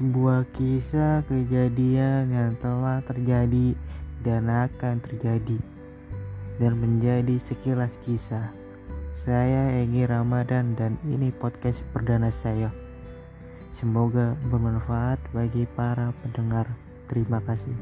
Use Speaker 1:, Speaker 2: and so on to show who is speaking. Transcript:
Speaker 1: sebuah kisah kejadian yang telah terjadi dan akan terjadi dan menjadi sekilas kisah. Saya Egi Ramadan dan ini podcast perdana saya. Semoga bermanfaat bagi para pendengar. Terima kasih.